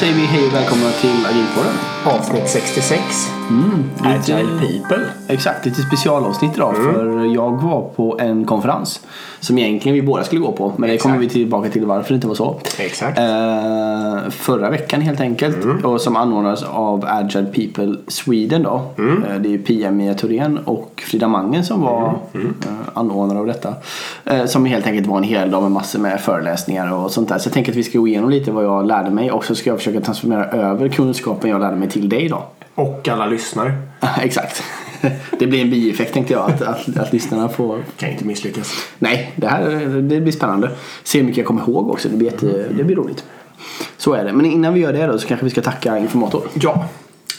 Säger vi hej och välkomna till Agilpodden. Avsnitt 66. Mm, Agile People. Exakt, lite specialavsnitt idag för jag var på en konferens som egentligen vi båda skulle gå på men det kommer vi tillbaka till varför det inte var så. Exakt. Eh, förra veckan helt enkelt och som anordnades av Agile People Sweden då. Eh, det är ju Pia-Mia Thorén och Frida Mangen som var eh, anordnare av detta. Eh, som helt enkelt var en hel dag med massor med föreläsningar och sånt där. Så jag tänker att vi ska gå igenom lite vad jag lärde mig och så ska jag försöka transformera över kunskapen jag lärde mig till dig då. Och alla lyssnare. Exakt. Det blir en bieffekt tänkte jag att, att, att lyssnarna får Kan inte misslyckas. Nej, det här det blir spännande. Se hur mycket jag kommer ihåg också. Det blir, jätte, det blir roligt. Så är det. Men innan vi gör det då så kanske vi ska tacka Informator. Ja.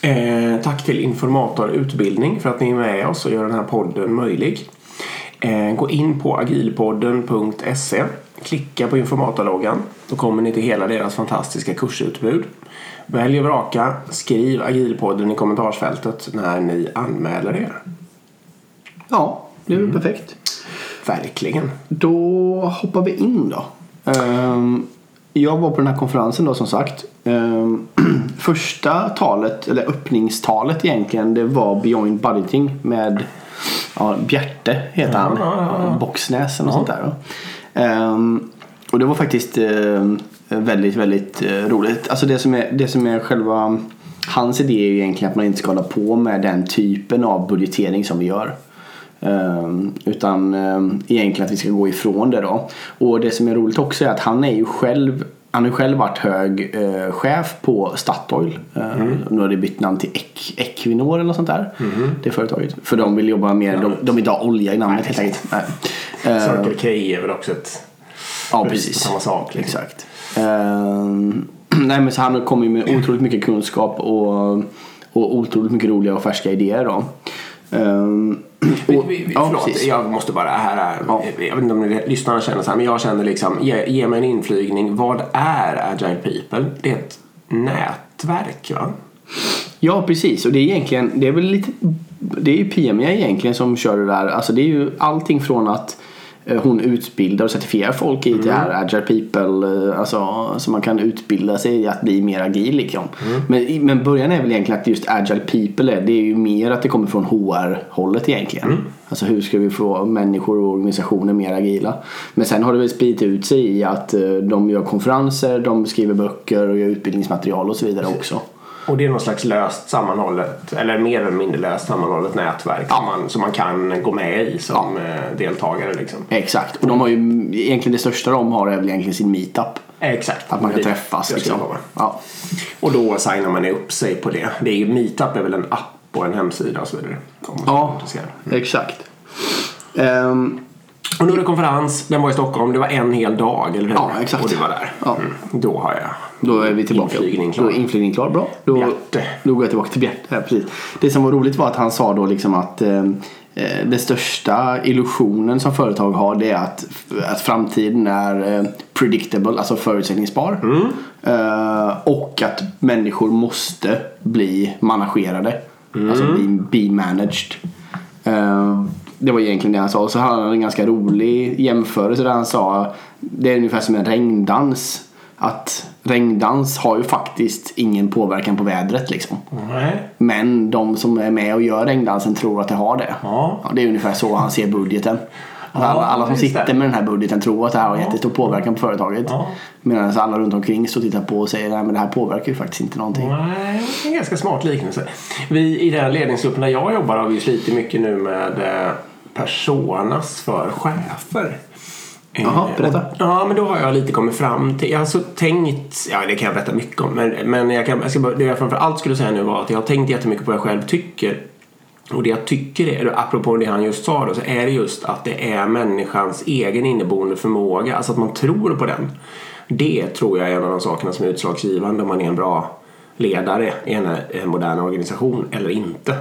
Eh, tack till Informator Utbildning för att ni är med oss och gör den här podden möjlig. Eh, gå in på agilpodden.se. Klicka på informatorloggan. Då kommer ni till hela deras fantastiska kursutbud. Välj och vraka. Skriv agilpodden i kommentarsfältet när ni anmäler er. Ja, det är väl perfekt. Verkligen. Då hoppar vi in då. Ehm, Jag var på den här konferensen då som sagt. Ehm, Första talet, eller öppningstalet egentligen, det var Beyond Budgeting med ja, Bjärte heter han. Boxnäs och sånt där. Ehm, Och det var faktiskt eh, väldigt, väldigt eh, roligt. Alltså det som är, det som är själva Hans idé är ju egentligen att man inte ska hålla på med den typen av budgetering som vi gör. Ehm, utan um, egentligen att vi ska gå ifrån det då. Och det som är roligt också är att han är ju själv han har själv varit hög eh, chef på Statoil. Eh, Nu har det bytt namn till Eq- Equinor eller något sånt där. Det företaget. För de vill jobba mer, de, de vill inte ha olja i namnet helt enkelt. Nej. Eh, Circle K är väl också ett ja, precis. samma sak. Liksom. Exakt. Ehm, nej men så han kommer ju med otroligt mycket kunskap och, och otroligt mycket roliga och färska idéer då. Ehm, och- vi, vi, ja, förlåt, precis. jag måste bara här, här Ja. jag vet inte om ni, lyssnarna känner så här, men jag känner liksom, ge, ge mig en inflygning. Vad är Agile People? Det är ett nätverk va? Ja precis och det är egentligen det är väl lite Det är ju PME egentligen som kör det där. Alltså det är ju allting från att hon utbildar och certifierar folk i det här Agile People. eh, Alltså så man kan utbilda sig i att bli mer agil liksom. Men, men början är väl egentligen att just Agile People är, det är ju mer att det kommer från HR-hållet egentligen. Alltså hur ska vi få människor och organisationer mer agila. Men sen har det väl spridit ut sig i att eh, de gör konferenser, de skriver böcker och gör utbildningsmaterial och så vidare också. Och det är någon slags löst sammanhållet, eller mer eller mindre löst sammanhållet nätverk som, man, som man kan gå med i som eh, deltagare. Liksom. Exakt, och de har ju egentligen det största de har är väl egentligen sin meetup. Exakt. Att man kan träffas liksom. Ja. Och då signar man upp sig på det. det är ju, Meetup är väl en app och en hemsida och så vidare. Ja, intresserad. exakt. Ehm, Och nu är det konferens, den var i Stockholm, det var en hel dag, eller hur? Ja, exakt. Och du var där. Ja. Mm. Då har jag då är vi tillbaka. Inflygning klar. Då är inflygning klar. Bra. Då, Bjarte. då går jag tillbaka till Bjarte. Ja, precis. Det som var roligt var att han sa då liksom att eh, eh, den största illusionen som företag har det är att, att framtiden är eh, predictable, alltså förutsägningsbar. Mm. Eh, och att människor måste bli managerade. Alltså bli, be managed. Eh, det var egentligen det han sa. Och så hade han en ganska rolig jämförelse där han sa det är ungefär som en regndans. Att regndans har ju faktiskt ingen påverkan på vädret liksom. Nej. Men de som är med och gör regndansen tror att det har det. Ja. det är ungefär så han ser budgeten. Att alla, alla som det. sitter med den här budgeten tror att det här har jättestor påverkan på företaget. Ja. Medan alla runt omkring står och tittar på och säger nej men det här påverkar ju faktiskt inte någonting. Nej, det är en ganska smart liknelse. Vi i den ledningsgruppen där jag jobbar har vi slitit mycket nu med eh, personas för chefer. Eh, Jaha, berätta. Ja, men då har jag lite kommit fram till, jag har så tänkt, ja det kan jag berätta mycket om, men, men jag kan, jag ska, bara- det jag framför allt skulle säga nu var att jag har tänkt jättemycket på vad jag själv tycker. Och det jag tycker är, apropå det han just sa då, så är det just att det är människans egen inneboende förmåga, alltså att man tror på den. Det tror jag är en av de sakerna som är utslagsgivande om man är en bra ledare i en, en modern organisation eller inte.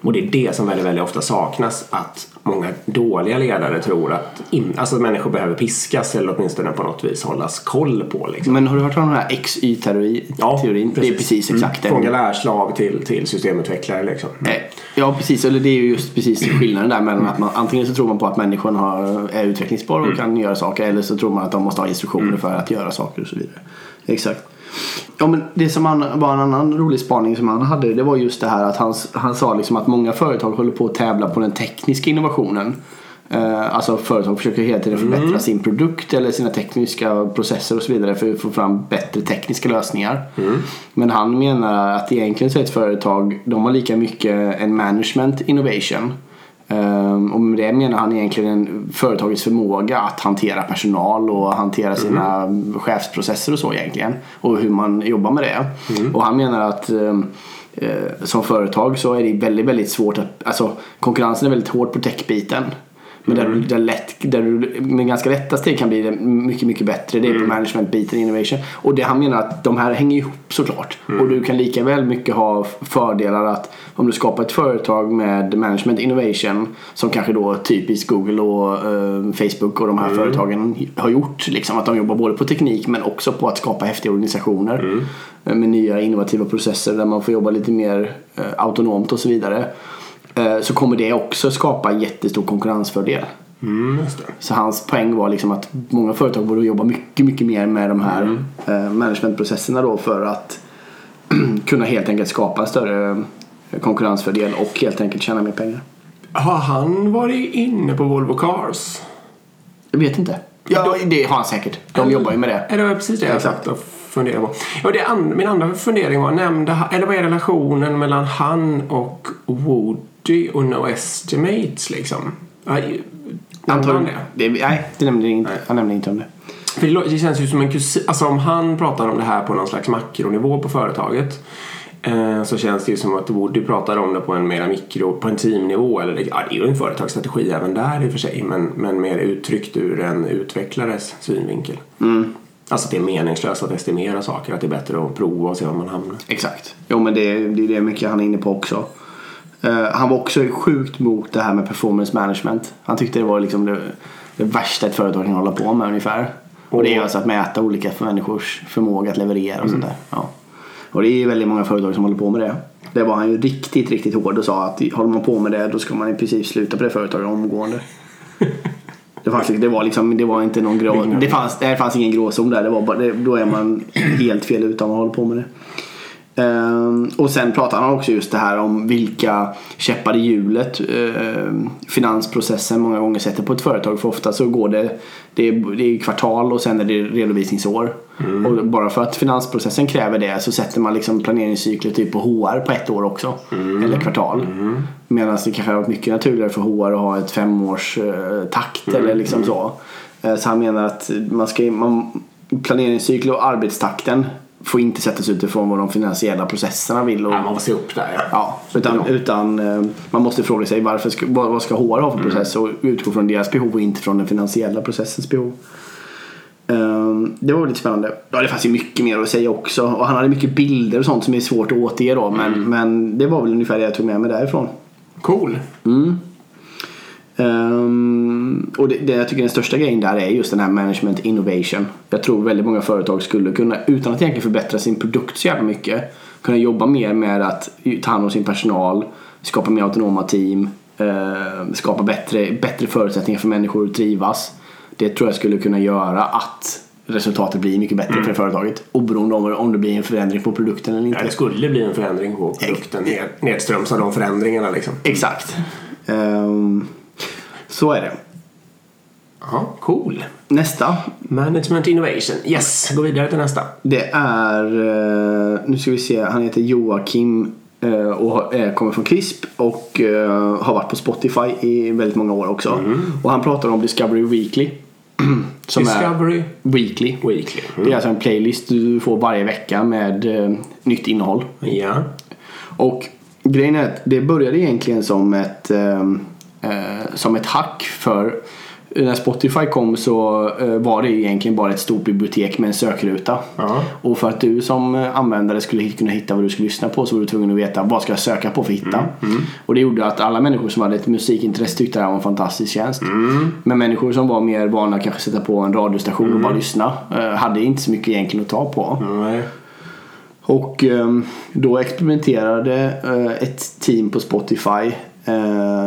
Och det är det som väldigt, väldigt ofta saknas. Att många dåliga ledare tror att, in, alltså att människor behöver piskas eller åtminstone på något vis hållas koll på. Liksom. Men har du hört om den här XY-teorin? Ja, teorin? Det är precis exakt Från det. galärslav till, till systemutvecklare liksom. Nej. Ja precis, eller det är ju just precis skillnaden där mellan att man antingen så tror man på att människan har, är utvecklingsbar och kan göra saker eller så tror man att de måste ha instruktioner för att göra saker och så vidare. Exakt. Ja men det som han, var en annan rolig spaning som han hade det var just det här att han, han sa liksom att många företag håller på att tävla på den tekniska innovationen. Eh, alltså företag försöker hela tiden förbättra sin produkt eller sina tekniska processer och så vidare för att få fram bättre tekniska lösningar. Men han menar att egentligen så är ett företag, de har lika mycket en management innovation. Ehm, och med det menar han egentligen en, företagets förmåga att hantera personal och hantera sina chefsprocesser och så egentligen. Och hur man jobbar med det. Och han menar att eh, som företag så är det väldigt, väldigt svårt att, alltså konkurrensen är väldigt hård på techbiten. Men där, du, där, lätt, där du med ganska lätta steg kan bli det mycket, mycket bättre. Det är på managementbiten, innovation. Och det han menar att de här hänger ihop såklart. Och du kan lika väl mycket ha fördelar att om du skapar ett företag med management innovation som kanske då typiskt Google och eh, Facebook och de här företagen har gjort. Liksom, att de jobbar både på teknik men också på att skapa häftiga organisationer. eh, Med nya innovativa processer där man får jobba lite mer eh, autonomt och så vidare. Eh, så kommer det också skapa en jättestor konkurrensfördel. Mm. Så hans poäng var liksom att många företag borde jobba mycket, mycket mer med de här eh, managementprocesserna då för att kunna helt enkelt skapa en större eh, konkurrensfördel och helt enkelt tjäna mer pengar. Har han varit inne på Volvo Cars? Jag vet inte. Ja, det har han säkert. De jobbar ju med det. Det var precis det jag Exakt. satt och funderade på. Ja, det an- min andra fundering var, nämnde eller vad är relationen mellan han och Woody och No Estimates liksom? Antagligen. det? Det, nej, det nämnde inte, han nämnde inte om det. För det, det känns ju som en kusin, alltså om han pratar om det här på någon slags makronivå på företaget eh, så känns det ju som att Woody pratar om det på en mera mikro, på en teamnivå eller det, ja, det är ju en företagsstrategi även där i och för sig men, men mer uttryckt ur en utvecklares synvinkel. Alltså att det är meningslöst att estimera saker, att det är bättre att prova och se var man hamnar. Exakt. Jo men det, det är det mycket han är inne på också. Eh, han var också sjukt mot det här med performance management. Han tyckte det var liksom det, det värsta ett företag kan hålla på med ungefär. Och det är alltså att mäta olika människors förmåga att leverera och sånt där. Ja. Och det är väldigt många företag som håller på med det. Det var han ju riktigt, riktigt hård och sa att håller man på med det då ska man i princip sluta på det företaget omgående. Det, fanns, det, var liksom, det var inte någon grå, det fanns, det fanns ingen gråzon där. Det var bara, det, då är man helt fel ute om man håller på med det. Ehm, och sen pratar han också just det här om vilka käppar i hjulet ehm, finansprocessen många gånger sätter på ett företag. För ofta så går det, det är, det är kvartal och sen är det redovisningsår. Och bara för att finansprocessen kräver det så sätter man liksom planeringscykler typ på HR på ett år också. Eller kvartal. Medan det kanske har varit mycket naturligare för HR att ha ett femårs eh, takt eller liksom så. Eh, så han menar att man ska, man, planeringscykler och arbetstakten får inte sättas utifrån vad de finansiella processerna vill. Och, Ja, man se upp där ja. ja, utan, utan eh, man måste fråga sig varför ska, vad, ska HR ha för process och utgå från deras behov och inte från den finansiella processens behov. Ehm, det var lite spännande. Ja, det fanns ju mycket mer att säga också. Och han hade mycket bilder och sånt som är svårt att återge då. Men, men det var väl ungefär det jag tog med mig därifrån. Cool. Ehm, och det, det jag tycker den största grejen där är just den här management innovation. Jag tror väldigt många företag skulle kunna, utan att egentligen förbättra sin produkt så jävla mycket, kunna jobba mer med att ta hand om sin personal, skapa mer autonoma team, eh, skapa bättre, bättre förutsättningar för människor att trivas. Det tror jag skulle kunna göra att resultatet blir mycket bättre för företaget. Oberoende om, om det blir en förändring på produkten eller inte. Ja, det skulle bli en förändring på produkten ned, nedströms av de förändringarna liksom. Exakt. Ehm, så är det. Ja, cool. Nästa Management Innovation. Yes, gå vidare till nästa. Det är, eh, nu ska vi se, han heter Joakim eh, och eh, kommer från CRISP och har varit på Spotify i väldigt många år också. Och han pratar om Discovery Weekly. Som Discovery är Weekly. Weekly. Det är alltså en playlist du får varje vecka med nytt innehåll. Ja. Och grejen är att det började egentligen som ett, som ett hack för när Spotify kom så eh, var det egentligen bara ett stort bibliotek med en sökruta. Ja. Och för att du som eh, användare skulle kunna hitta vad du skulle lyssna på så var du tvungen att veta vad ska jag söka på för att hitta. Och det gjorde att alla människor som hade ett musikintresse tyckte det här var en fantastisk tjänst. Men människor som var mer vana att kanske sätta på en radiostation och bara lyssna eh, hade inte så mycket egentligen att ta på. Och eh, då experimenterade eh, ett team på Spotify eh,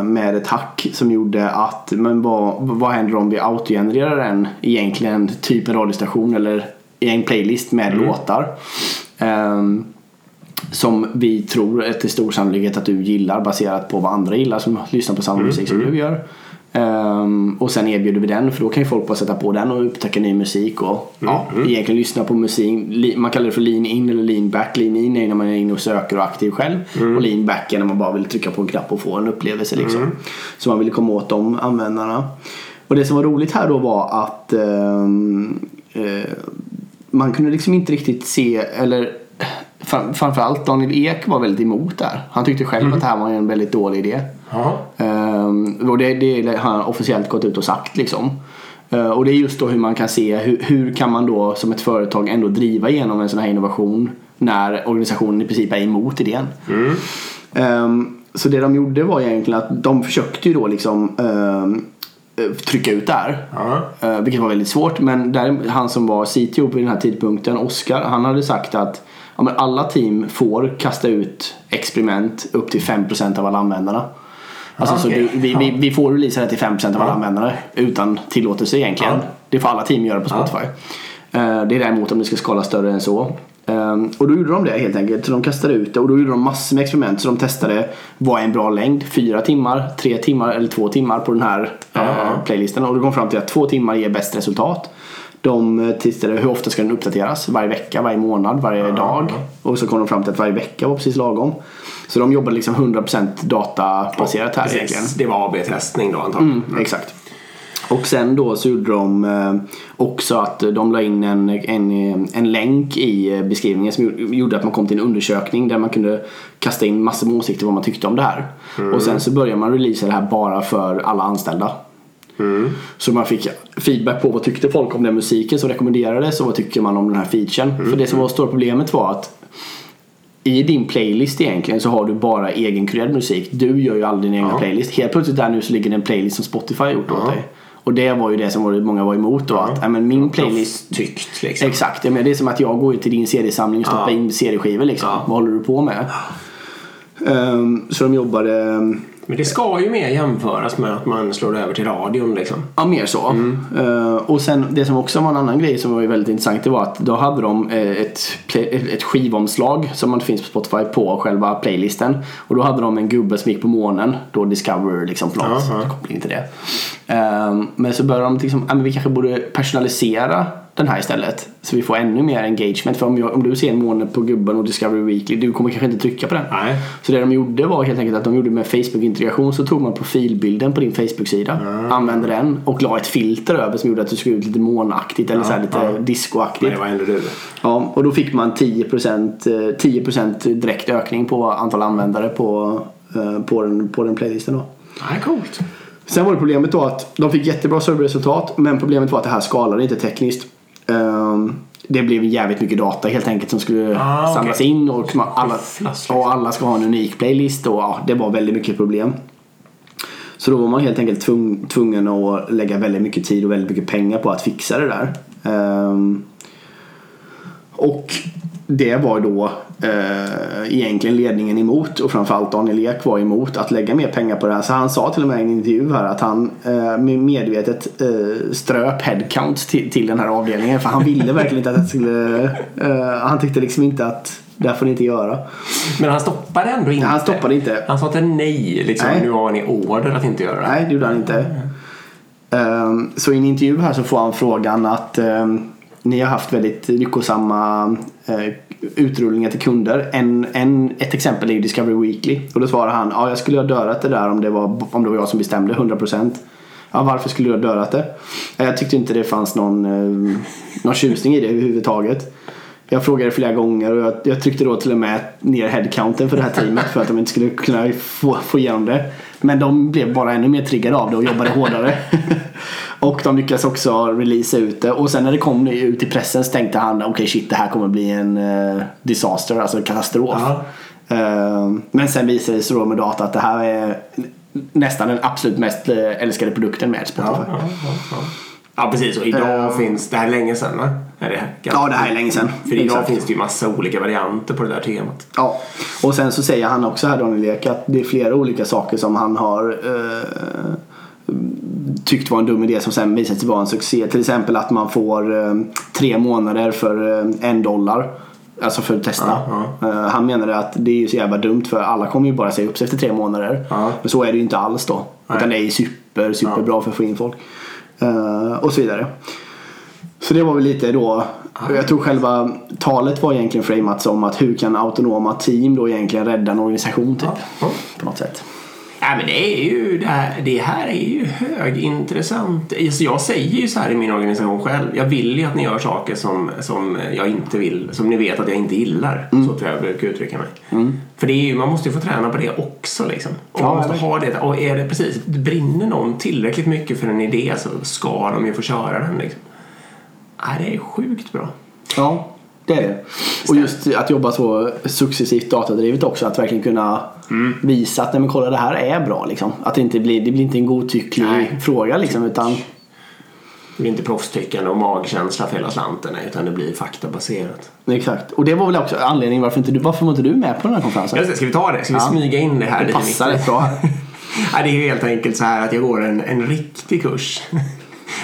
med ett hack som gjorde att, men vad, vad händer om vi autogenererar en egentligen typ en radiostation eller en playlist med låtar. Ehm, som vi tror är till stor sannolikhet att du gillar baserat på vad andra gillar som lyssnar på samma musik som du gör. Ehm, och sen erbjuder vi den för då kan ju folk bara sätta på den och upptäcka ny musik och ja, egentligen lyssna på musik. Man kallar det för lean in eller lean back. Lean in är när man är inne och söker och aktiv själv. Och lean back är när man bara vill trycka på en knapp och få en upplevelse liksom. Så man ville komma åt de användarna. Och det som var roligt här då var att ehm, eh, man kunde liksom inte riktigt se, eller fram- framförallt Daniel Ek var väldigt emot där. Han tyckte själv att det här var en väldigt dålig idé. Ehm, och det, det har han officiellt gått ut och sagt liksom. Eh, och det är just då hur man kan se hur, hur kan man då som ett företag ändå driva igenom en sån här innovation när organisationen i princip är emot idén. Ehm, så det de gjorde var egentligen att de försökte ju då liksom eh, trycka ut. Ja. Eh, vilket var väldigt svårt. Men där, han som var CTO på den här tidpunkten, Oskar, han hade sagt att ja, alla team får kasta ut experiment upp till 5% av alla användarna. Alltså, Ja, så okej. du, vi, vi, vi får releasa det till 5% av alla användare utan tillåtelse egentligen. Det får alla team göra på Spotify. Eh, Det är däremot om det ska skala större än så. Ehm, Och då gjorde de det helt enkelt. Så de kastade ut det och då gjorde de massor med experiment. Så de testade vad är en bra längd? Fyra timmar, tre timmar eller två timmar på den här eh, playlisten. Och de kom fram till att två timmar ger bäst resultat. De eh, testade hur ofta ska den uppdateras? Varje vecka, varje månad, varje dag. Och så kom de fram till att varje vecka var precis lagom. Så de jobbade liksom 100% databaserat här egentligen. Precis. Det var AB-testning då antagligen. Mm, exakt. Och sen då så gjorde de eh, också att de la in en, en, en länk i eh, beskrivningen som gjorde- att man kom till en undersökning där man kunde kasta in massor med åsikter vad man tyckte om det här. Och sen så började man releasa det här bara för alla anställda. Så man fick feedback på vad tyckte folk om den musiken som rekommenderades och vad tycker man om den här featuren. För det som var stora problemet var att i din playlist egentligen så har du bara egenkurerad musik. Du gör ju aldrig din egen Ja. playlist. Helt plötsligt där nu så ligger det en playlist som Spotify har gjort åt Ja. dig. Och det var ju det som var- många var emot då. Att, ja, men min playlist... Tyckt liksom. Exakt, jag menar, det är som att jag går till din CD-samling och stoppar Ja. in CD-skivor liksom. Ja. Vad håller du på med? Ehm, så de jobbade... Men det ska ju mer jämföras med att man slår över till radion liksom. Ja, mer så. Eh, och sen det som också var en annan grej som var väldigt intressant det var att då hade de eh, ett, play- ett skivomslag som man finns på Spotify på själva playlisten. Och då hade de en gubbe som gick på månen. Då Discover liksom, Ja, ja. koppling till det. Eh, men så började de liksom, ja, men vi kanske borde personalisera den här istället. Så vi får ännu mer engagement. För om, jag, om du ser en måne på gubben och Discovery Weekly, du kommer kanske inte trycka på den. Nej. Så det de gjorde var helt enkelt att de gjorde med Facebook-integration så tog man profilbilden på din Facebook-sida, använde den och la ett filter över som gjorde att det såg ut lite månaktigt eller så här lite ja. Men discoaktigt. det var ändå du. Ja, och då fick man 10%, eh, 10% direkt ökning på antal användare på, eh, på, den, på den playlisten då. Nej, coolt. Sen var det problemet då att de fick jättebra serverresultat men problemet var att det här skalade inte tekniskt. Ehm, det blev jävligt mycket data helt enkelt som skulle Ah, samlas in och alla, och alla ska ha en unik playlist och ja, det var väldigt mycket problem. Så då var man helt enkelt tvung, tvungen att lägga väldigt mycket tid och väldigt mycket pengar på att fixa det där. Ehm, och det var då eh, egentligen ledningen emot och framförallt Daniel Ek var emot att lägga mer pengar på det här. Så han sa till och med i en intervju här att han eh, medvetet eh, ströp headcounts till, till den här avdelningen för han ville verkligen inte att det skulle... Eh, han tyckte liksom inte att det här får ni inte göra. Men han stoppade ändå inte. Han stoppade inte. Han sa inte nej. Liksom, Nej. Nu har ni order att inte göra det. Nej, det gjorde han inte. Ehm, så i en intervju här så får han frågan att ehm, ni har haft väldigt lyckosamma eh, utrullningar till kunder. En, en, ett exempel är ju Discovery Weekly. Och då svarar han, ja jag skulle ha dödat det där om det var, om det var jag som bestämde 100%. Ja, varför skulle du ha dödat det? Jag tyckte inte det fanns någon, eh, någon tjusning i det överhuvudtaget. Jag frågade flera gånger och jag, jag tryckte då till och med ner headcounten för det här teamet för att de inte skulle kunna få, få igenom det. Men de blev bara ännu mer triggade av det och jobbade hårdare och de lyckades också releasa ut det. Och sen när det kom ut i pressen så tänkte han okej shit det här kommer bli en uh, disaster, alltså en katastrof. Ja. Eh, men sen visade det sig då med data att det här är nästan den absolut mest eh, älskade produkten med Spotify. Ja, ja, ja, Ja precis och idag Eh. finns, det här är länge sedan va? Är det Ja, det här är länge sedan. För idag Exakt. finns det ju massa olika varianter på det där temat. Ja, och sen så säger han också här Daniel Ek att det är flera olika saker som han har eh, tyckt var en dum idé som sen visat sig vara en succé. Till exempel att man får eh, tre månader för eh, en dollar. Alltså för att testa. Ja, Eh, han menade att det är ju så jävla dumt för alla kommer ju bara säga upp sig efter tre månader. Ja. Men så är det ju inte alls då. Nej. Utan det är ju super, superbra för att få in folk. Och så vidare. Så det var väl lite då. Jag tror själva talet var egentligen framat som att hur kan autonoma team då egentligen rädda en organisation typ. Ja. På något sätt. Ja, men det är ju det här, det här är ju högintressant. Alltså jag säger ju så här i min organisation själv. Jag vill ju att ni gör saker som, som jag inte vill, som ni vet att jag inte gillar. Mm. Så tror jag jag brukar uttrycka mig. För det är ju, man måste ju få träna på det också liksom. Och Ja, man måste ha det. Och är det precis, brinner någon tillräckligt mycket för en idé så ska de ju få köra den liksom. Ja, det är sjukt bra. Ja, det är det. Och just att jobba så successivt datadrivet också. Att verkligen kunna visa att nej men kolla det här är bra liksom. Att det inte blir, det blir inte en godtycklig Nej. fråga liksom. Utan Det blir inte proffstyckande och magkänsla för hela slanten utan det blir faktabaserat. exakt. Och det var väl också anledningen varför inte du, varför var inte du med på den här konferensen? Just det, Ska vi ta det? Ska vi Ja. smyga in det här? Det passar rätt bra. Nej, det är ju helt enkelt så här att jag går en, en riktig kurs.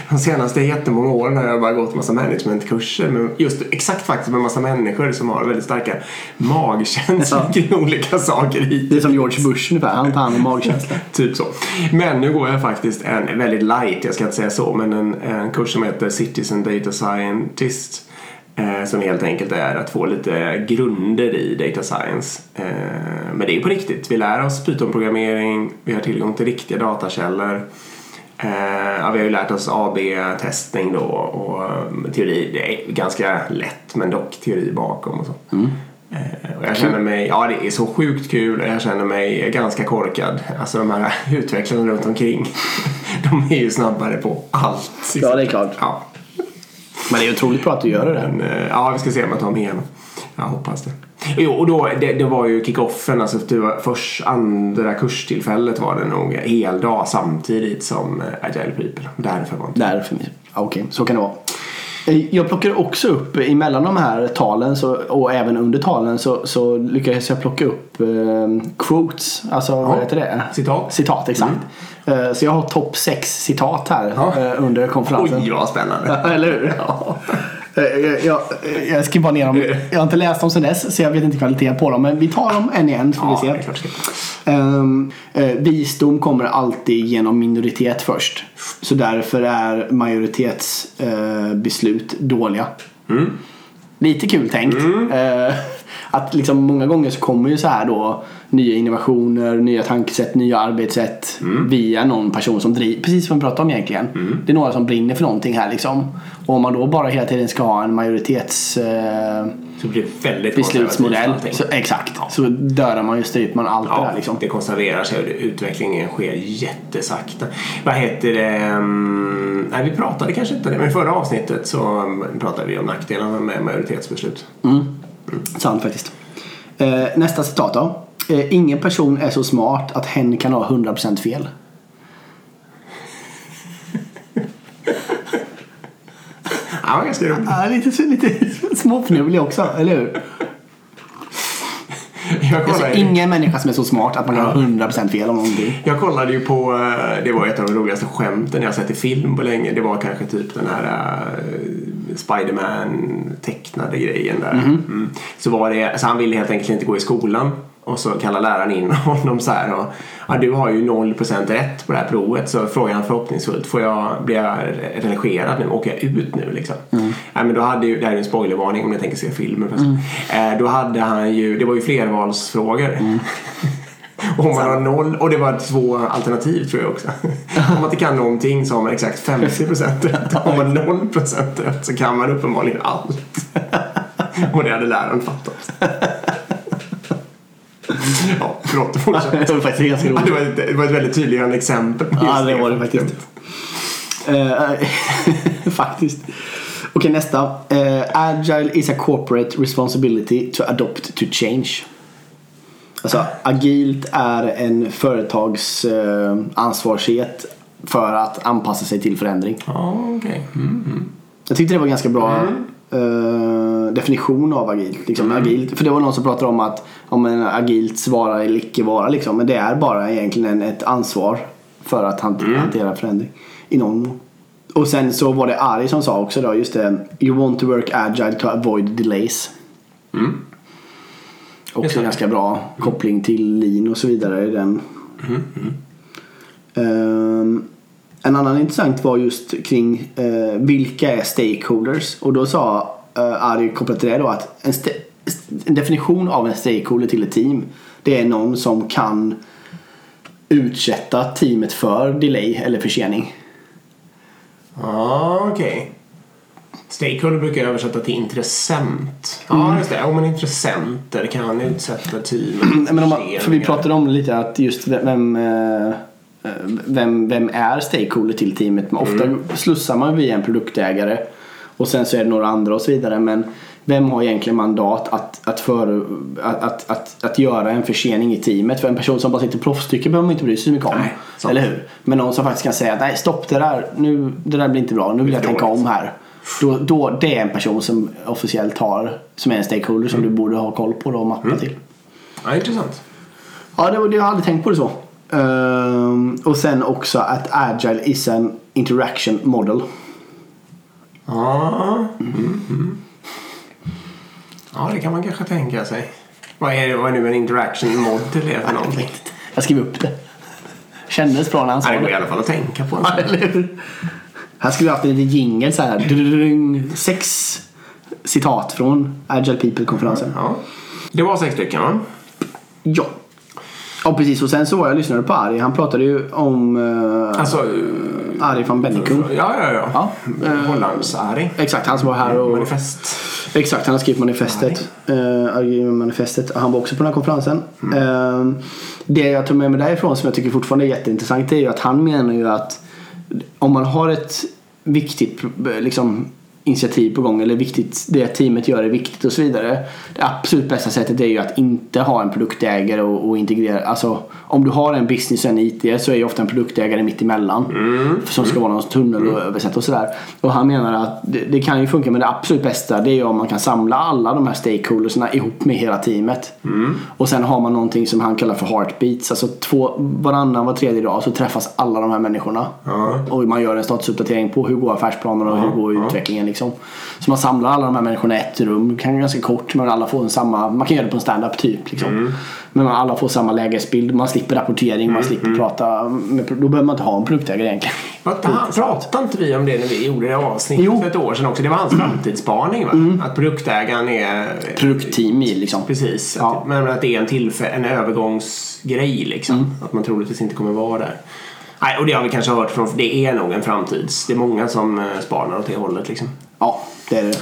De senaste jättemånga åren har jag bara gått massa managementkurser. Men just exakt faktiskt med massa människor som har väldigt starka magkänslor Ja. kring olika saker i. Det är som George Bush ungefär. Han tar hand om magkänsla. Typ så. Men nu går jag faktiskt en väldigt light, jag ska inte säga så, men en, en kurs som heter Citizen Data Scientist. Eh, som helt enkelt är att få lite grunder i data science. Eh, men det är på riktigt. Vi lär oss Python-programmering, vi har tillgång till riktiga datakällor. Eh, vi har ju lärt oss AB-testning då och um, teori. Det är ganska lätt men dock teori bakom och så. Eh, och jag känner mig, ja det är så sjukt kul och jag känner mig ganska korkad. Alltså de här utvecklarna runt omkring. De är ju snabbare på allt. Ja, det är klart. Ja, Men det är otroligt bra att du gör det. men, eh, ja vi ska se om jag tar mig igenom. Jag hoppas det. Jo, och då, det, det var ju kickoffen, alltså först andra kurstillfället var det nog hel dag samtidigt som eh, Agile People. Därför var det inte Därför. Ja, Okej, så kan det vara. Eh, Jag plockar också upp eh, emellan de här talen så, och även under talen så, så lyckades jag plocka upp eh, quotes. Alltså vad heter det? Citat. Citat, exakt. Eh, så jag har topp sex citat här Ja. eh, under konferensen. Oj vad spännande. Eller hur? Ja. Eh, Jag, jag, jag skriver bara ner dem. Jag har inte läst dem sen dess så jag vet inte kvaliteten på dem. Men vi tar dem en i en så Ja, vi det se. är klart det ska. Ehm, eh, visdom kommer alltid genom minoritet först. Så därför är majoritetsbeslut eh, beslut dåliga. Lite kul tänkt. Eh, att liksom många gånger så kommer ju så här då nya innovationer, nya tankesätt, nya arbetssätt via någon person som driver, precis som vi pratade om egentligen. Det är några som brinner för någonting här liksom. Och om man då bara hela tiden ska ha en majoritets eh, Så det blir väldigt beslutsmodell. Så, exakt. Så dör man ju stryper man allt det Ja, där liksom. det konserverar sig och det- utvecklingen sker jättesakta. Vad heter det? mm, Nej, vi pratade kanske inte det, men i förra avsnittet så mm, pratade vi om nackdelarna med majoritetsbeslut. Sant faktiskt. Eh, nästa citat då. Eh, ingen person är så smart att hen kan ha 100% fel. Ja, var ganska roligt. Ja, lite, lite småfnurlig också, eller hur? Jag Alltså, kollade, ingen människa som är så smart att man kan ha 100% fel om någonting. jag kollade ju på, eh, det var ett av de roligaste skämten jag sett i film på länge. Det var kanske typ den här uh, Spiderman tecknade grejen där. Mm. Så var det, så han ville helt enkelt inte gå i skolan. Och så kallar läraren in honom så här. Och, ja, du har ju 0% rätt på det här provet. Så frågar han förhoppningsfullt. Får jag, blir jag relegerad nu? Åker jag ut nu liksom? Nej, men då hade ju, det här är en spoilervarning om ni tänker se filmen. förresten. Eh, då hade han ju, det var ju flervalsfrågor. Och om man har noll, och det var två alternativ tror jag också. om man inte kan någonting så har man exakt 50% rätt. Om man har 0% rätt så kan man uppenbarligen allt. och det hade läraren fattat. ja, förlåt, fortsätt. Det var faktiskt ganska Ja, roligt. det, var ett, det var ett väldigt tydliggörande exempel. Ja, det var det faktiskt. Eh, faktiskt. Okej, nästa. Eh, agile is a corporate responsibility to adopt to change. Alltså, agilt är en företags eh, ansvarighet för att anpassa sig till förändring. Ja, okej. Mm. Jag tyckte det var ganska bra eh, definition av agilt. Liksom, agilt. För det var någon som pratade om att om en agilt vara eller icke vara. Liksom, men det är bara egentligen en, ett ansvar för att hantera, hantera förändring. I någon mån. Och sen så var det Ari som sa också då, just det. You want to work agile to avoid delays. Mm. Också en ganska bra koppling till lean och så vidare i den. Ehm, en annan intressant var just kring eh, vilka är stakeholders? Och då sa uh, Ari kopplat till det då att en, en definition av en stakeholder till ett team det är någon som kan utsätta teamet för delay eller försening. Ja, okej. Stakeholder brukar jag översätta till intressent. Ja, just det. Ja, men intressenter kan utsätta teamet Men om man, för vi pratade om lite att just vem, eh, vem, vem är stakeholder till teamet. Men ofta slussar man via en produktägare och sen så är det några andra och så vidare. Men vem har egentligen mandat att, att, för, att, att, att, att göra en försening i teamet? För en person som bara sitter och proffstycker behöver man inte bry sig så mycket om. Nej, sant. eller hur? Men någon som faktiskt kan säga att nej stopp det där, nu, det där blir inte bra, nu vill jag tänka om här. Då, då, det är en person som officiellt har, som är en stakeholder som du borde ha koll på då och mappa till. Ja, intressant. Ja, det, jag aldrig tänkt på det så. Ehm, och sen också att agile is an interaction model. Ja. Mm. Mm. Ja, det kan man kanske tänka sig. Vad är, vad är nu en interaction model är för någonting? Jag skriver upp det. Kändes bra när han sa det går i det. alla fall att tänka på. Ja, eller hur? Här skulle vi haft en liten jingle så här. Sex citat från Agile People-konferensen. Ja. Det var sex stycken va? Ja. Ja, precis. Och sen så var jag lyssnade på Ari. Han pratade ju om uh, Alltså, Ari van Bennikum. ja, ja, ja. Ja. Hollands-Ari. Exakt, han som var här och... Manifest. Exakt, han har skrivit manifestet. Uh, manifestet. Han var också på den här konferensen. Eh, det jag tog med mig därifrån som jag tycker fortfarande är jätteintressant är ju att han menar ju att om man har ett viktigt liksom, initiativ på gång eller viktigt, det teamet gör är viktigt och så vidare. Det absolut bästa sättet är ju att inte ha en produktägare och, och integrera. Alltså, om du har en business och en IT så är ju ofta en produktägare mitt emellan. Som ska vara någon tunnel och översätta och sådär. Och han menar att det, det kan ju funka men det absolut bästa det är ju om man kan samla alla de här stakeholdersna ihop med hela teamet. Och sen har man någonting som han kallar för heartbeats. Alltså två, varannan, var tredje dag så träffas alla de här människorna. Ja. Och man gör en statusuppdatering på hur går affärsplanerna och hur går utvecklingen liksom. Så man samlar alla de här människorna i ett rum. Kan vara ganska kort men alla får samma, man kan göra det på en stand-up typ liksom. Men man alla får samma lägesbild, man slipper rapportering, man slipper prata. Med, då behöver man inte ha en produktägare egentligen. Pratade inte vi om det när vi gjorde det avsnittet Jo. för ett år sedan också? Det var hans framtidsspaning va? Att produktägaren är... Produktteam i liksom. Precis. Ja. Att, men att det är en, tillfä- en övergångsgrej liksom. Att man troligtvis inte kommer vara där. Nej, och det har vi kanske hört från... Det är nog en framtids... Det är många som eh, spanar åt det hållet liksom. Ja, det är det.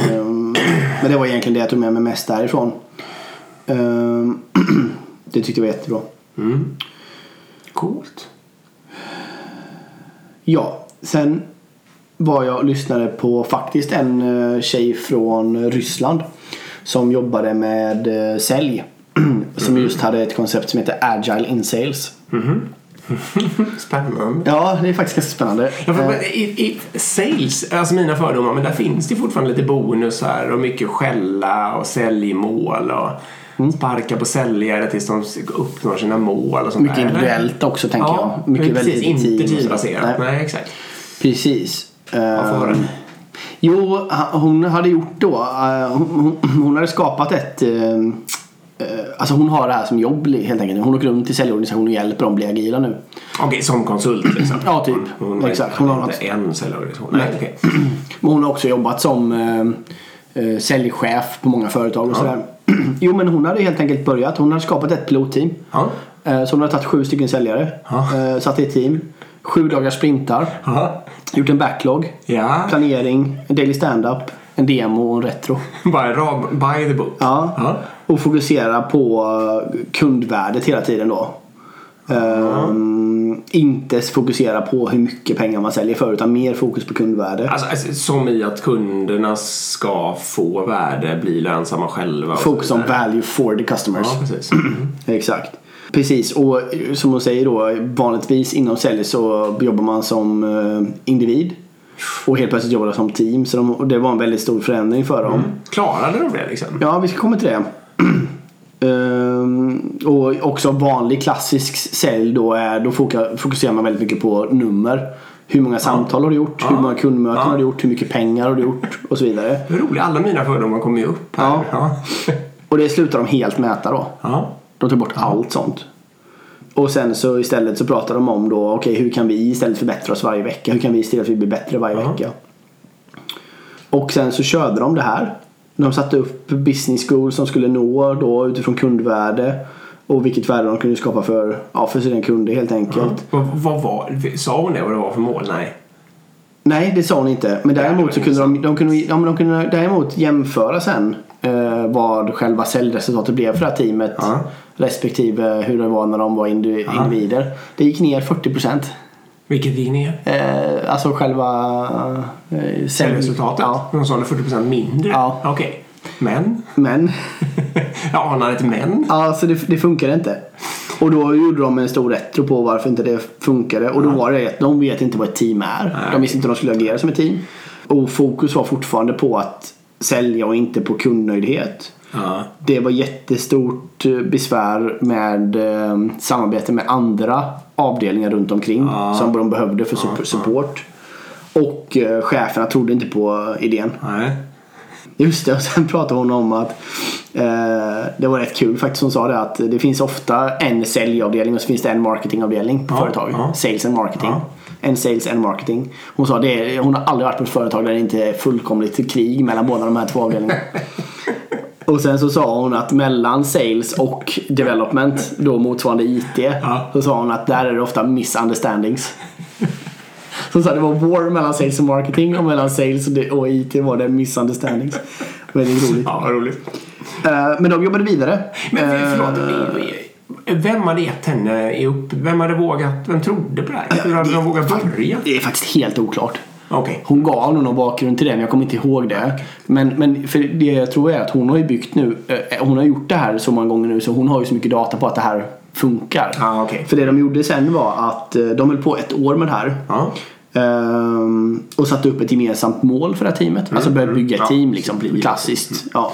Ehm, men det var egentligen det jag tog med mig mest därifrån. Ehm, det tyckte jag var jättebra. Coolt. Ja, sen var jag och lyssnade på faktiskt en eh, tjej från Ryssland som jobbade med eh, sälj. Som just hade ett koncept som heter Agile in Sales. Spännande. Ja, det är faktiskt ganska spännande. Ja, för, Eh, i, I sales, alltså mina fördomar, men där finns det fortfarande lite bonusar och mycket skälla och säljmål och Mm. sparka på säljare tills de uppnår sina mål och sånt Mycket individuellt också tänker Ja, jag. Mycket precis. väldigt Inte teambaserat. Nej. Nej, exakt. Precis. Det? Ehm, Jo, hon hade gjort då. eh, Hon, hon, hon hade skapat ett... eh, Alltså hon har det här som jobb helt enkelt. Hon åker runt till säljorganisationer och hjälper dem bli agila nu. Okej, som konsult liksom? Ja, typ. Hon har Exakt. Hon Hon har inte en säljorganisation? Nej, okej. Men hon har också jobbat som eh, eh, säljchef på många företag och sådär. Jo men hon hade helt enkelt börjat. Hon hade skapat ett pilotteam. Ja. Eh, så hon hade tagit sju stycken säljare. Ja. Eh, satt i ett team. Sju dagars sprintar. Ja. Gjort en backlog. Ja. Planering. En daily stand-up. En demo och en retro. Bara by the book. Ja. Ja. Och fokusera på eh, kundvärdet hela tiden då. Ehm, inte fokusera på hur mycket pengar man säljer för utan mer fokus på kundvärde. Alltså, alltså, som i att kunderna ska få värde, bli lönsamma själva. Fokus on value for the customers. Ja, precis. Exakt. Precis, och som hon säger då, vanligtvis inom sälj så jobbar man som eh, individ. Och helt plötsligt jobbar de som team. Så de, och det var en väldigt stor förändring för dem. Klarade de det liksom? Ja, vi ska komma till det. Ehm, och också vanlig klassisk sälj då är, då fokuserar man väldigt mycket på nummer. Hur många samtal har du gjort? Hur många kundmöten Ja. har du gjort? Hur mycket pengar har du gjort? Och så vidare. Är roligt, alla mina fördomar kommer ju upp här. Ja. Ja. Och det slutar de helt mäta då. ja. De tar bort allt sånt. Och sen så istället så pratar de om då, okej hur kan vi istället förbättra oss varje vecka? Hur kan vi se till att vi blir bättre varje Ja. vecka? Och sen så körde de det här. De satte upp business goals som skulle nå då utifrån kundvärde. Och vilket värde de kunde skapa för, ja, för sina kunder helt enkelt. Vad, vad var, sa hon det vad det var för mål? Nej. Nej, det sa hon inte. Men däremot så kunde de, de, kunde, ja, men de kunde däremot jämföra sen vad själva säljresultatet blev för det här teamet. Ja. Respektive hur det var när de var indi- Ja. individer. Det gick ner 40%. Vilket gick ner? Eh, alltså själva eh, sälj- Säljresultatet? Ja. De det 40% mindre? Ja. Okej. Men? Men, Ja, han hade ett men. alltså det, det funkade inte. Och då gjorde de en stor retro på varför inte det funkade. Och då var det att de vet inte vad ett team är. Nej. De visste inte hur de skulle agera som ett team. Och fokus var fortfarande på att sälja och inte på kundnöjdhet. Ja. Det var jättestort eh, besvär med eh, samarbete med andra avdelningar runt omkring Ja. som de behövde för sup- support. Och eh, cheferna trodde inte på idén. Nej. Just det, och sen pratade hon om att eh, det var rätt kul faktiskt. Hon sa det att det finns ofta en säljavdelning och så finns det en marketingavdelning på Ja, företag. ja. Sales and marketing. En sales and marketing. Hon sa det, hon har aldrig varit på ett företag där det inte är fullkomligt krig mellan båda de här två avdelningarna. Och sen så sa hon att mellan sales och development, då motsvarande IT, Ja. så sa hon att där är det ofta misunderstandings. Så sa det var war mellan sales och marketing och mellan sales och IT var det misunderstandings. Väldigt roligt. Ja, roligt. Eh, Men de jobbade vidare. Men Eh, förlåt. Vem hade gett henne i upp... Vem hade vågat... Vem trodde på det här? Hur hade de vågat börja? Det är faktiskt helt oklart. Okej. Hon gav nog någon bakgrund till det men jag kommer inte ihåg det. Men, men för det jag tror är att hon har ju byggt nu, eh, hon har gjort det här så många gånger nu så hon har ju så mycket data på att det här funkar. Ja, okej. För det de gjorde sen var att eh, de höll på ett år med det här. Ja. Ehm, och satte upp ett gemensamt mål för det här teamet. Alltså började bygga ett Ja, team liksom. bli- Klassiskt. Ja.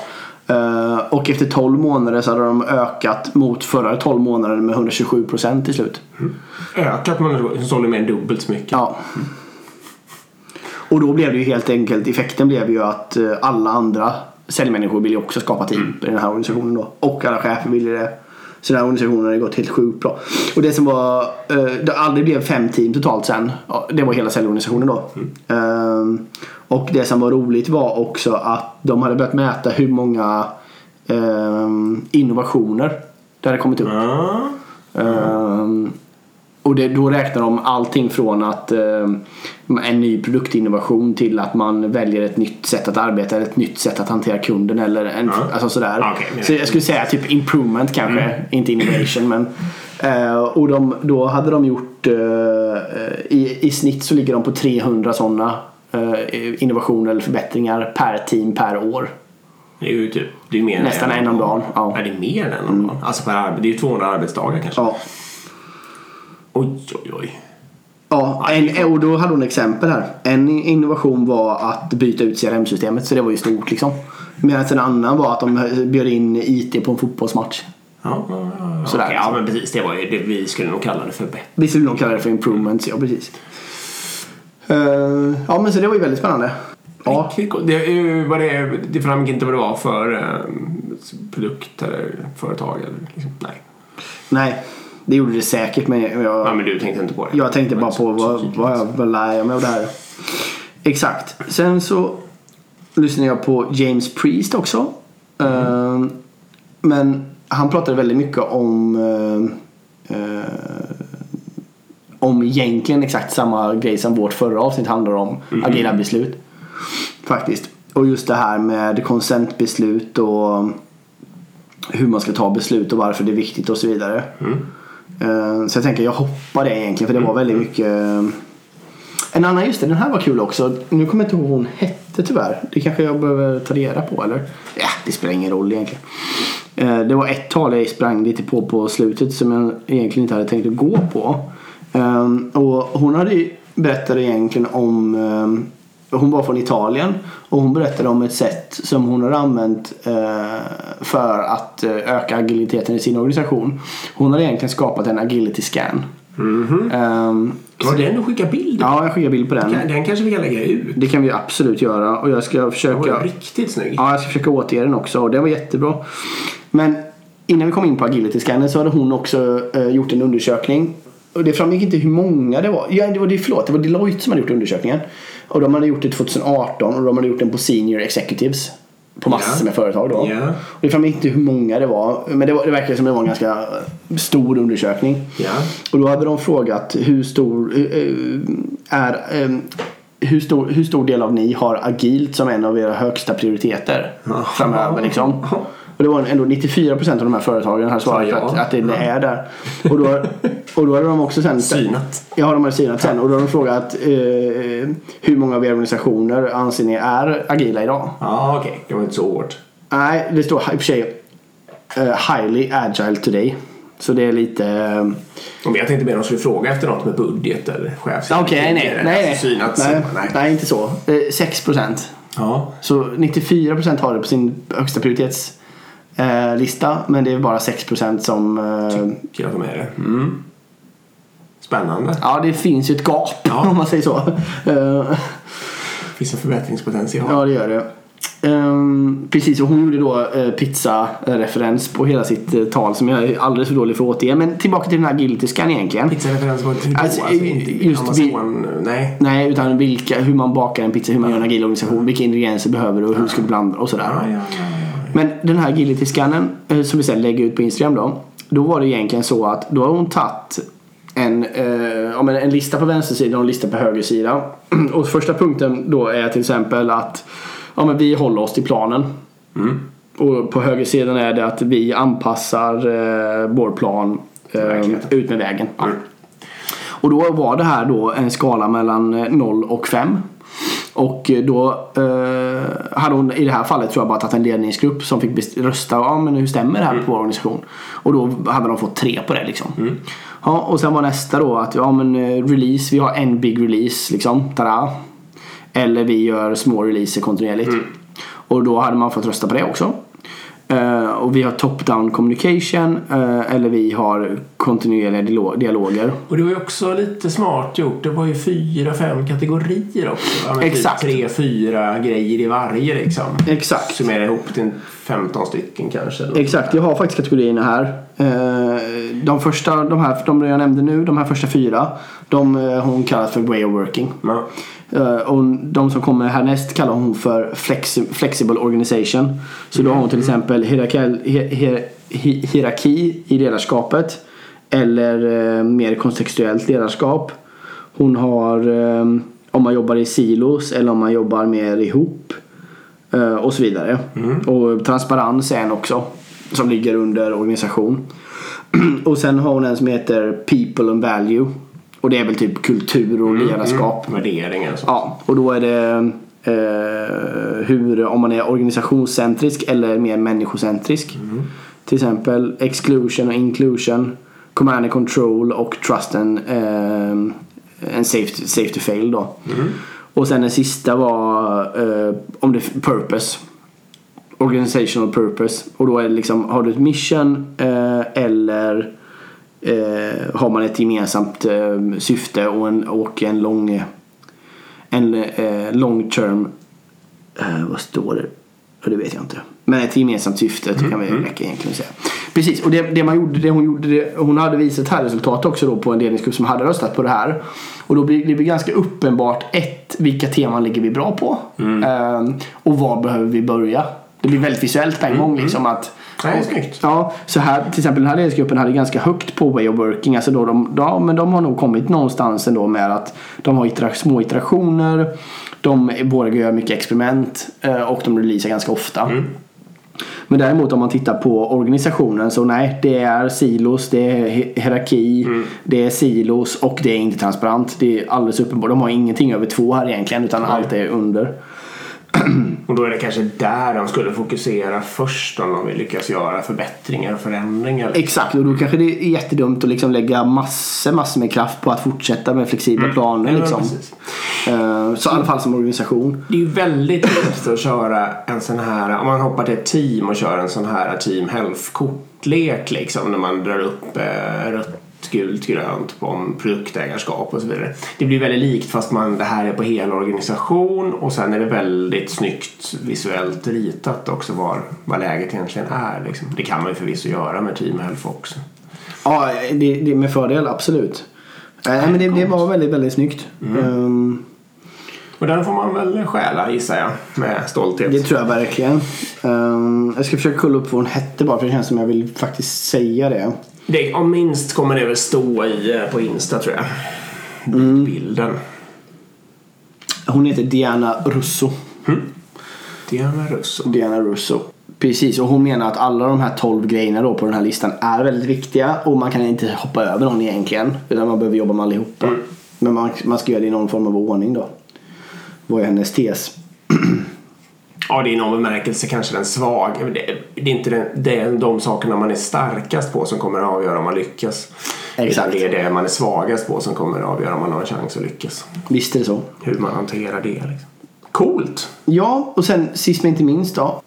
Ehm, och efter 12 månader så hade de ökat mot förra 12 månader med 127 procent till slut. Ökat man sålde mer än dubbelt så mycket. Ja. Och då blev det ju helt enkelt, effekten blev ju att eh, alla andra säljmänniskor ville ju också skapa team i den här organisationen då. Och alla chefer ville det. Så den här organisationen har gått helt sjukt bra. Och det som var, eh, det aldrig blev fem team totalt sen. Det var hela säljorganisationen då. Ehm, och det som var roligt var också att de hade börjat mäta hur många ehm, innovationer det hade kommit upp. Ja. Ehm, och det, då räknar de allting från att ehm, en ny produktinnovation till att man väljer ett nytt sätt att arbeta eller ett nytt sätt att hantera kunden eller en, Ja. alltså sådär. Okej, men- Så jag skulle säga typ improvement kanske, inte innovation men eh, och de, då hade de gjort eh, i, i snitt så ligger de på 300 sådana innovationer eller förbättringar per team per år. Det är ju typ... Det är mer än Nästan en om dagen. Ja. Mm. Ja, det är mer än en om dagen. Alltså per. Det är ju 200 arbetsdagar kanske. Ja. Oj, oj, oj. Ja, en, och då hade hon exempel här. En innovation var att byta ut CRM-systemet så det var ju stort liksom. Medan en annan var att de bjöd in IT på en fotbollsmatch. Ja, ja, ja. Sådär. Okej, ja men precis. Det var ju det vi skulle nog kalla det för bättre. Vi skulle nog kalla det för improvements, ja precis. Eh, ja men så det var ju väldigt spännande. Ja. Det, vad det, det framgick inte vad det var för eh, produkt eller företag. Eller, liksom. Nej. nej. Det gjorde det säkert men jag, Ja, men du tänkte inte på det. jag tänkte bara på vad, vad, jag, vad lär jag mig av det här. Exakt. Sen så lyssnade jag på James Priest också. Eh, men han pratade väldigt mycket om om egentligen exakt samma grej som vårt förra avsnitt handlar om. Agera beslut. Faktiskt. Och just det här med konsentbeslut och hur man ska ta beslut och varför det är viktigt och så vidare. Eh, Så jag tänker jag hoppar det egentligen för det var väldigt mycket en annan, just det, den här var kul också. Nu kommer jag inte ihåg vad hon hette tyvärr. Det kanske jag behöver ta reda på eller? Ja, det spelar ingen roll egentligen. Eh, det var ett tal jag sprang lite på på slutet som jag egentligen inte hade tänkt att gå på. Ehm, och hon hade berättade egentligen om ehm, hon var från Italien och hon berättade om ett sätt som hon har använt eh, för att eh, öka agiliteten i sin organisation. Hon har egentligen skapat en agility scan. Ehm, Var den du skickade bild? ja, jag skickar bild på den. Den, den kanske vi kan lägga ut. Det kan vi absolut göra och jag ska Den var försöka riktigt snygg. Ja, jag ska försöka återge den också och det var jättebra. Men innan vi kom in på agility scannen så hade hon också eh, gjort en undersökning. Och det framgick inte hur många det var. Ja, det var det, förlåt, det var Deloitte som hade gjort undersökningen. Och de hade gjort det 2018 och de hade gjort den på senior executives. På massor Ja. med företag då. Ja. Och det framgick inte hur många det var. Men det, var, det verkade som det var en ganska stor undersökning. Ja. Och då hade de frågat hur stor eh, är eh, hur stor, hur stor del av ni har agilt som en av era högsta prioriteter framöver liksom. Och det var ändå 94% av de här företagen har svarat ja. att, att det är där. Och då, och då hade de också sen Synat. Ja, de hade synat sen. Och då har de frågat eh, hur många av era organisationer anser ni är agila idag? Ja, okej. Det var inte så hårt. Nej, det står i och för sig eh, highly agile today. Så det är lite... Men jag tänkte mer om de skulle fråga efter något med budget eller chefs. Okej, nej, nej, nej. Alltså, synat. nej, Nej. nej, inte så. Eh, 6%. Ja. Så 94% har det på sin högsta prioritetslista. Eh, lista, men det är bara 6% som... Eh, Tycker att de är det. Mm. Spännande. ja, det finns ju ett gap Ja. om man säger så. Eh, Finns en förbättringspotential. ja, det gör det. Ehm, precis, och hon gjorde då eh, pizza-referens på hela sitt eh, tal som jag är alldeles för dålig för att återge. Men tillbaka till den här agility-scan egentligen. Pizzareferens var inte Alltså, alltså, alltså inte just Amazon. Nej. Nej, utan vilka, hur man bakar en pizza, hur man gör en agil organisation, vilka ingredienser behöver du och hur ska du blanda och sådär. Ja, ja, ja. Men den här agility-scannen eh, som vi sen lägger ut på Instagram då. Då var det egentligen så att då har hon tagit en, eh, en lista på vänstersidan och en lista på högersidan. Och första punkten då är till exempel att ja, men vi håller oss till planen. Och på högersidan är det att vi anpassar eh, vår plan eh, ut med vägen. Mm. Och då var det här då en skala mellan eh, 0 och 5. Och eh, då eh, hade hon i det här fallet tror jag bara tagit en ledningsgrupp som fick rösta. Ja men hur stämmer det här på vår organisation? Och då hade de fått tre på det liksom. Ja, och sen var nästa då att ja men eh, release, vi har en big release liksom. Tada! Eller vi gör små releaser kontinuerligt. Och då hade man fått rösta på det också. Eh, och vi har top-down communication eh, eller vi har kontinuerliga dialo- dialoger. Och det var ju också lite smart gjort. Det var ju fyra, fem kategorier också. Men Exakt. Typ tre, fyra grejer i varje liksom. Exakt. Summera ihop till en 15 stycken kanske. Exakt, jag har faktiskt kategorierna här. Eh, De första, de här, de jag nämnde nu, de här första fyra, de har hon kallat för way of working. Ja. Eh, Och de som kommer härnäst kallar hon för flexi- flexible organization. Så då har hon till exempel hierarki, hier, hier, hi- hierarki i ledarskapet. Eller eh, mer kontextuellt ledarskap. Hon har eh, om man jobbar i silos eller om man jobbar mer ihop. Och så vidare. Och transparens är en också. Som ligger under organisation. och sen har hon en som heter people and value. Och det är väl typ kultur och ledarskap. Värderingar och så. Ja, och då är det eh, hur, om man är organisationscentrisk eller mer människocentrisk. Till exempel exclusion och inclusion, command and control och trust and, eh, and safe, safe to fail då. Och sen den sista var eh, om det purpose. Organizational purpose. Och då är det liksom, har du ett mission eh, eller eh, har man ett gemensamt eh, syfte och en, och en lång en eh, long term eh, vad står det? Ja, Det vet jag inte. Men ett gemensamt syfte mm, kan vi räcka egentligen säga. Precis, och det, det man gjorde, det hon gjorde, det, hon hade visat här resultat också då på en ledningsgrupp som hade röstat på det här. Och då blir det blir ganska uppenbart ett, vilka teman ligger vi bra på? Ehm, och var behöver vi börja? Det blir väldigt visuellt på en gång liksom att Nej, snyggt. Ja, så här, till exempel den här ledningsgruppen hade ganska högt på way of working. Alltså då de, ja, men de har nog kommit någonstans ändå med att de har itera, små iterationer. De vågar göra mycket experiment eh, och de releasar ganska ofta. Men däremot om man tittar på organisationen så nej, det är silos, det är hi- hierarki, det är silos och det är inte transparent. Det är alldeles uppenbart. De har ingenting över två här egentligen utan allt är under. Och då är det kanske där de skulle fokusera först om de vill lyckas göra förbättringar och förändringar. Exakt, och då kanske det är jättedumt att liksom lägga massor, massor med kraft på att fortsätta med flexibla planer. Mm. Ja, Liksom. precis. Eh, Så i alla fall som organisation. Det är ju väldigt lätt att köra en sån här, om man hoppar till ett team och kör en sån här team health-kortlek liksom när man drar upp eh, gult, grönt på om produktägarskap och så vidare. Det blir väldigt likt fast man, det här är på hel organisation och sen är det väldigt snyggt visuellt ritat också var, vad läget egentligen är. Liksom. Det kan man ju förvisso göra med team health också. Ja, det, det med fördel, absolut. Eh, men det, det var väldigt, väldigt snyggt. Mm. Ehm, Och den får man väl stjäla gissar jag med stolthet. Det tror jag verkligen. Ehm, jag ska försöka kolla upp vad hon hette bara för det känns som jag vill faktiskt säga det. Det, om minst kommer det väl stå i, eh, på Insta tror jag. Bilden. Hon heter Diana Russo. Diana Russo. Diana Russo. Precis, och hon menar att alla de här 12 grejerna då på den här listan är väldigt viktiga och man kan inte hoppa över någon egentligen. Utan man behöver jobba med allihopa. Mm. Men man, man ska göra det i någon form av ordning då. Vad är hennes tes? Ja, det är i någon bemärkelse kanske den svag. Det, det är inte den, det är de sakerna man är starkast på som kommer att avgöra om man lyckas. Exakt. Utan det är det man är svagast på som kommer att avgöra om man har en chans att lyckas. Visst är det så. Hur man hanterar det. Liksom. Coolt! Ja, och sen sist men inte minst då.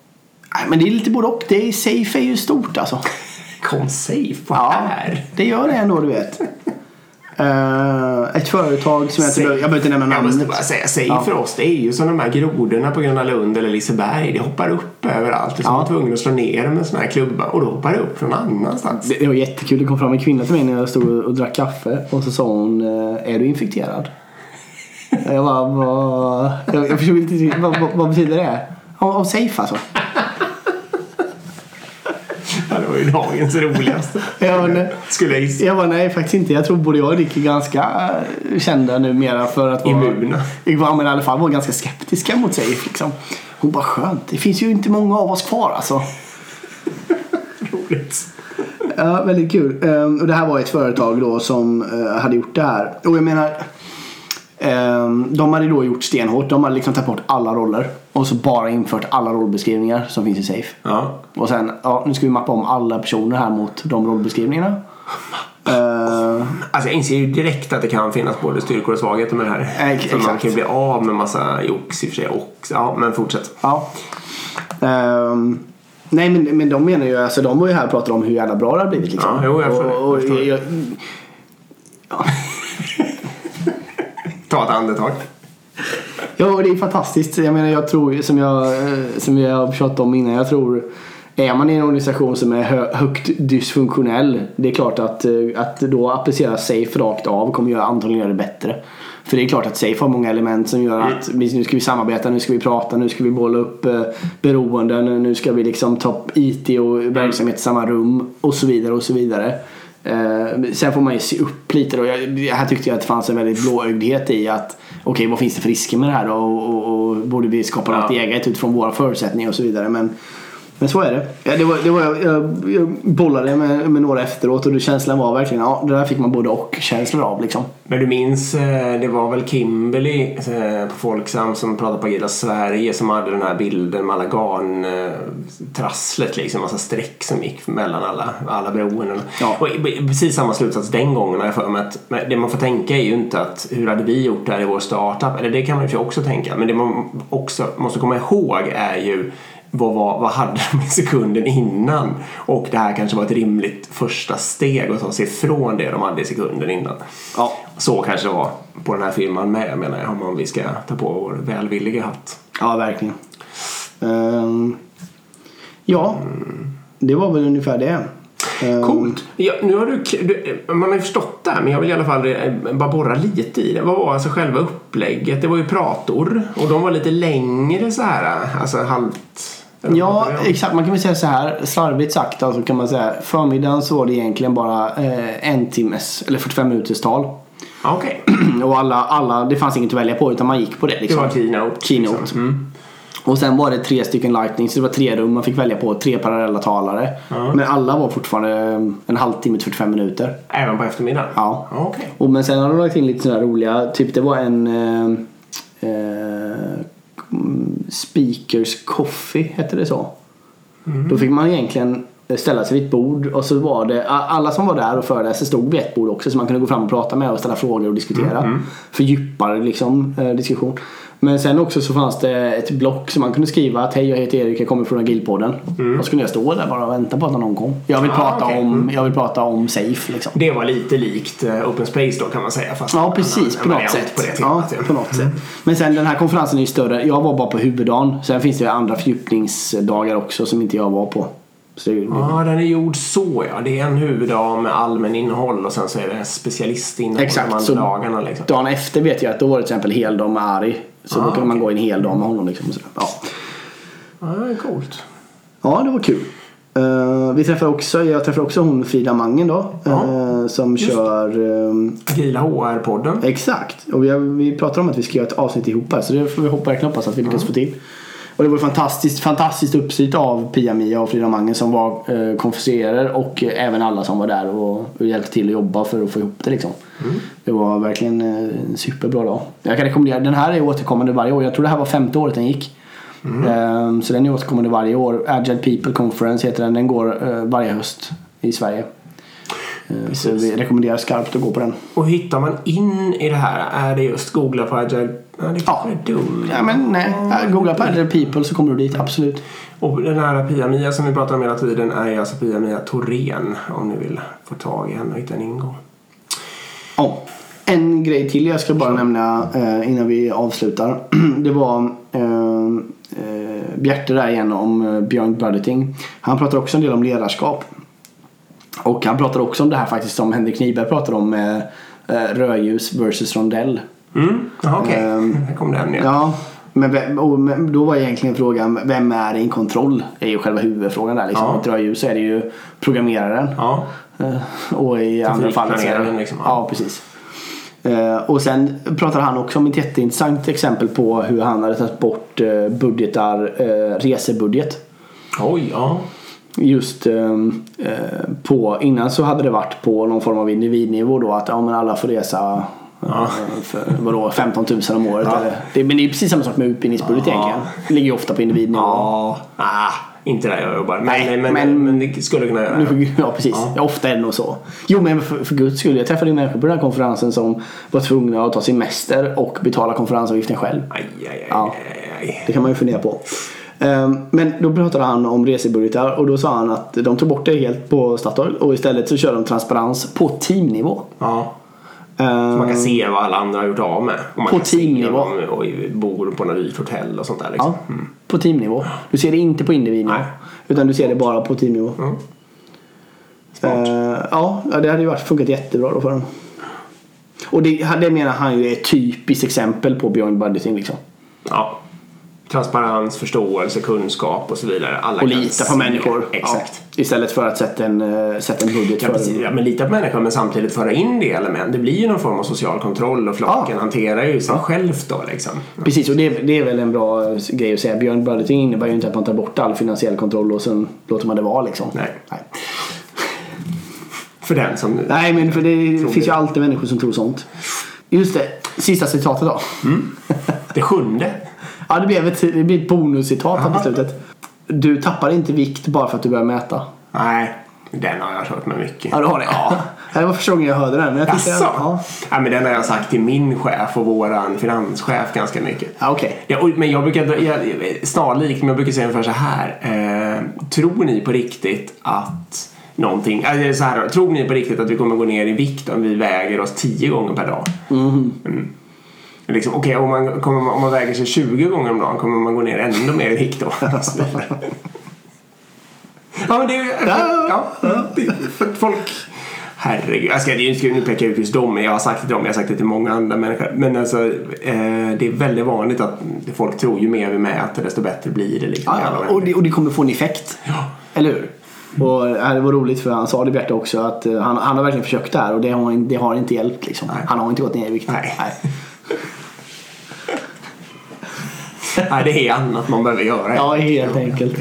Nej, men det är lite både och. Det är, safe är ju stort alltså. Kom safe på Ja, här. det gör det ändå du vet. Eh, ett företag som jag behöver, jag behöver inte nämna Jag måste namnet. bara säga, safe Ja. för oss det är ju som de här grodorna på Gröna Lund eller Liseberg. Det hoppar upp överallt. Det är som Ja. var tvungen att slå ner dem med sån här klubba och då hoppar det upp från annanstans. Det, det var jättekul. Det kom fram en kvinna till mig när jag stod och, och drack kaffe och så sa hon eh, Är du infekterad? jag bara, vad... Jag, jag förstod inte vad, vad, vad betyder det? Av, av safe alltså? Var ju dagens roligaste. Ja, men, Skulle jag gissa. jag bara, nej faktiskt inte. Jag tror både jag och Rick är ganska eh, kända numera för att vara... Immuna. Ja, men i alla fall vara ganska skeptiska mot safe liksom. Hon bara, skönt. Det finns ju inte många av oss kvar alltså. Roligt. Ja, väldigt kul. Ehm, och det här var ett företag då som eh, hade gjort det här. Och jag menar, de hade då gjort stenhårt. De hade liksom tagit bort alla roller. Och så bara infört alla rollbeskrivningar som finns i Safe. Ja. Och sen, ja nu ska vi mappa om alla personer här mot de rollbeskrivningarna. Ehm, Alltså jag inser ju direkt att det kan finnas både styrkor och svagheter med det här. Ex- Så man exakt. kan ju bli av med massa jox i och för sig. Och, ja, men fortsätt. ja. Ehm, nej men, men de menar ju, alltså de var ju här och pratade om hur jävla bra det har blivit liksom. Ja, jo, jag och, och, förstår. jag, Ta ett andetag. Ja, och det är fantastiskt. Jag menar, jag tror som jag, eh, som jag har pratat om innan. Jag tror är man i en organisation som är hö- högt dysfunktionell. Det är klart att, eh, att då applicera safe rakt av kommer göra, antagligen göra det bättre. För det är klart att safe har många element som gör att vi- nu ska vi samarbeta, nu ska vi prata, nu ska vi bolla upp eh, beroenden, nu ska vi liksom ta upp IT och verksamhet i samma rum och så vidare och så vidare. Eh, sen får man ju se upp lite då. Jag, här tyckte jag att det fanns en väldigt blåögdhet i att okej vad finns det för risker med det här då och, och, och borde vi skapa något Ja. eget utifrån våra förutsättningar och så vidare. Men, men så är det. Ja, det, var, det var, jag, jag, bollade med, med några efteråt och känslan var verkligen ja det där fick man både och känslor av liksom. Men du minns, eh, det var väl Kimberly eh, på Folksam som pratade på Agila Sverige som hade den här bilden med alla garntrasslet liksom, massa streck som gick mellan alla, alla beroenden. Ja. Och precis samma slutsats den gången har jag för mig att det man får tänka är ju inte att hur hade vi gjort det här i vår startup? Eller det kan man ju också tänka. Men det man också måste komma ihåg är ju vad, var, vad hade de i sekunden innan? Och det här kanske var ett rimligt första steg att ta sig ifrån det de hade i sekunden innan. Ja. Så kanske det var på den här filmen med menar jag om vi ska ta på vår välvilliga hatt. Ja, verkligen. Ehm, ja, det var väl ungefär det. Ehm, Coolt! Ja, nu har du, du, man har ju förstått det här men jag vill i alla fall eh, bara borra lite i det. Vad var alltså själva upplägget? Det var ju prator och de var lite längre så här, alltså halvt... Ja, det? exakt. Man kan väl säga så här, slarvigt sagt alltså kan man säga. Förmiddagen så var det egentligen bara eh, en timmes, eller 45 minuters tal. Ja, Okej, Och alla, alla, det fanns inget att välja på utan man gick på det det liksom. var keynote. Keynote. Liksom. Mm. Och sen var det tre stycken lightning, så det var tre rum man fick välja på, tre parallella talare. Men alla var fortfarande en halvtimme till 45 minuter. Även på eftermiddagen? Ja. Okej. Och men sen har de lagt in lite sådana roliga, typ det var en eh, eh, mm, Speakers Coffee, hette det så? Mm. Då fick man egentligen ställa sig vid ett bord och så var det alla som var där och föreläste stod vid ett bord också så man kunde gå fram och prata med och ställa frågor och diskutera. Mm, Fördjupare liksom, eh, diskussion. Men sen också så fanns det ett block som man kunde skriva att hej jag heter Erik, jag kommer från Agilpodden. Och så kunde jag stå där bara och vänta på att någon kom. Jag vill, Mm. Ah, prata, okej. om, jag vill prata om Safe liksom. Det var lite likt eh, Open Space då kan man säga. Fast Ja precis, annan- på något sätt. På ja, temat, ja. på något sätt. Men sen den här konferensen är ju större. Jag var bara på huvuddagen. Sen finns det andra fördjupningsdagar också som inte jag var på. Ja, den är gjord så ja. Det är en huvuddag med allmän innehåll och sen så är det specialistinnehåll Exakt, de andra dagarna liksom. Dagen efter vet jag att då var det till exempel heldag med Ari. Så Ah, då kunde man gå en hel dag med honom. Liksom, och sådär. ja. Ja, coolt. ja, det var kul. Eh, vi träffade också, jag träffade också hon Frida Mangen då. eh, som just det. kör... ehm, Agila HR-podden. Exakt. Och vi, har, vi pratar om att vi ska göra ett avsnitt ihop här. Så det får vi hoppa verkligen hoppas att vi lyckas få till. Och det var fantastiskt, fantastiskt uppsikt av Pia-Mia och Frida Mangen som var eh, konferenser och eh, även alla som var där och, och hjälpte till att jobba för att få ihop det liksom. Det var verkligen eh, en superbra dag. Jag kan rekommendera, den här är återkommande varje år. Jag tror det här var femte året den gick. Ehm, så den är återkommande varje år. Agile People Conference heter den. Den går eh, varje höst i Sverige. Eh, så vi rekommenderar skarpt att gå på den. Och hur hittar man in i det här? Är det just googla på Agile? Ja, det Ja. dumt. Ja, men nej. Googla på Agile People så kommer du dit, absolut. Och den här Pia-Mia som vi pratar om hela tiden är alltså Pia-Mia Thorén om ni vill få tag i henne och hitta en ingång. Ja. En grej till jag ska bara nämna eh, innan vi avslutar. Det var eh, eh, Bjärte där igen om eh, Björn Budgeting. Han pratar också en del om ledarskap. Och han pratar också om det här faktiskt som Henrik Nyberg pratar om med eh, rödljus versus rondell. Mm, Jaha, okej. Ehm, Här kom den igen. Ja, men, vem, och, men då var egentligen frågan vem är in kontroll? är ju själva huvudfrågan där. Liksom. Ja. I ett rödljus så är det ju programmeraren. Ja. Eh, Och i andra fallet så är det... Liksom, ja. Ja, precis. Eh, Och sen pratar han också om ett jätteintressant exempel på hur han hade tagit bort eh, budgetar, resebudget. Oj, ja. Just eh, eh, på, innan så hade det varit på någon form av individnivå då att ja, men alla får resa Ja. för vadå, 15 000 om året. Ja. Eller, det, men det är precis samma sak med utbildningsbudget Ja. egentligen. Det ligger ju ofta på individnivå. Ja. Ah, inte där jag jobbar. Men, Nej, men, men, men- det skulle kunna göra Nu Ja precis, Ja. ja. ofta är det nog så. Jo men för, för guds skull, jag träffade ju människor på den här konferensen som var tvungna att ta semester och betala konferensavgiften själv. Aj, aj, aj, Ja. aj, aj. Det kan man ju fundera på. Ehm, Men då pratade han om resebudgetar och då sa han att de tog bort det helt på Statoil och istället så kör de transparens på teamnivå. Ja. Ehm, Man kan se vad alla andra har gjort av med. Och man På teamnivå. och bor på något dyrt hotell och sånt där. Liksom. Ja, på teamnivå. Du ser det inte på individnivå. Nej. Utan du ser det bara på teamnivå. Mm. Smart. Ehm, ja, det hade ju varit, funkat jättebra då för dem. Och det, det menar han ju är ett typiskt exempel på beyond budgeting liksom. Ja. Transparens, förståelse, kunskap och så vidare. Alla Och lita på människor. Exakt. Ja, istället för att sätta en, eh, sätta en budget Ja, för precis. Ja, men lita på människor men samtidigt föra in det element. Det blir ju någon form av social kontroll och flocken Ja. hanterar ju sig självt då liksom. Precis, och det, det är väl en bra eh, grej att säga. Beyond budgeting innebär ju inte att man tar bort all finansiell kontroll och sen låter man det vara liksom. Nej. Nej, För den som... Nej men för det finns det. ju alltid människor som tror sånt. Just det, sista citatet då. Det sjunde. Ja, det blev ett, det blev ett bonuscitat här på slutet. Du tappar inte vikt bara för att du börjar mäta. Nej, den har jag kört med mycket. Ja, du har det? Ja. det var första gången jag hörde den. Men jag tyckte, ja, Ja, men den har jag sagt till min chef och våran finanschef ganska mycket. ja okej. Ja, men jag brukar, jag, snarlikt, men jag brukar säga ungefär så här. Eh, tror ni på riktigt att någonting, alltså så här, tror ni på riktigt att vi kommer gå ner i vikt om vi väger oss 10 gånger per dag? Mm. Liksom, Okej, om, man, kommer man, om man väger sig 20 gånger om dagen kommer man gå ner ännu mer i vikt då? ja, men det är ju... Ja, det, för att folk... Herregud, jag ska, det är ju- nu pekar jag ut just dem, jag har sagt det till dem, jag har sagt det till många andra människor. Men alltså, eh, det är väldigt vanligt att folk tror ju mer vi mäter desto bättre blir det. Liksom, Ja, och, det, och det kommer få en effekt. Ja. Eller hur? Och äh, det var roligt för han sa det Bjarte också att eh, han, han har verkligen försökt det här och det har, det har inte hjälpt liksom. Han har inte gått ner i vikt. Nej. Nej, det är annat man behöver göra. Ja, helt enkelt.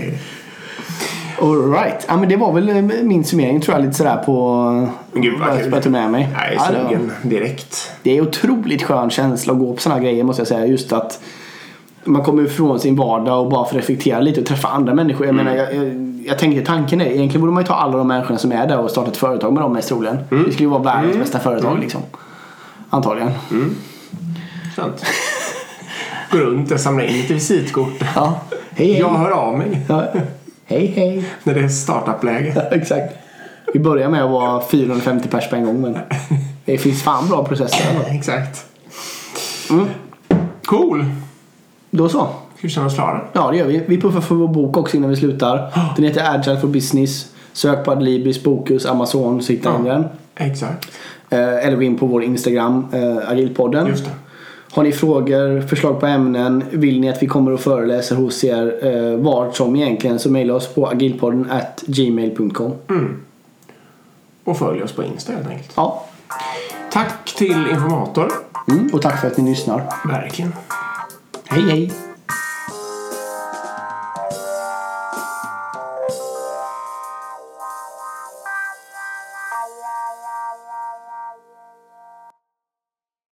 Alright, ja, men det var väl eh, min summering tror jag lite sådär på gud, vad jag tog med mig. Nej, Ja, det var- sugen direkt. Det är otroligt skön känsla att gå på sådana här grejer måste jag säga. Just att man kommer ifrån sin vardag och bara får reflektera lite och träffa andra människor. Jag menar, jag, jag, jag tänker tanken är egentligen borde man ju ta alla de människorna som är där och starta ett företag med dem mest troligen. Det skulle ju vara världens bästa företag liksom. Antagligen. Sant. Gå runt och samla in lite visitkort. Ja. Hej hej. Jag hör av mig Ja. Hej hej. när det är startup-läge. Exakt. Vi börjar med att vara 450 pers på en gång men det finns fan bra processer. ändå. Exakt. Mm. Cool. Då så. Ska vi känna oss klara? Ja det gör vi. Vi puffar för vår bok också innan vi slutar. Den heter Agile for Business. Sök på Adlibris, Bokus, Amazon så hittar ni Ja. den. Exakt. Eh, Eller gå in på vår Instagram, eh, Agilpodden. Just det. Har ni frågor, förslag på ämnen, vill ni att vi kommer och föreläser hos er eh, vart som egentligen så mejla oss på agilpodden at gmail.com. Och följ oss på Insta helt enkelt. Ja. Tack till informator. Mm, och tack för att ni lyssnar. Verkligen. Hej hej!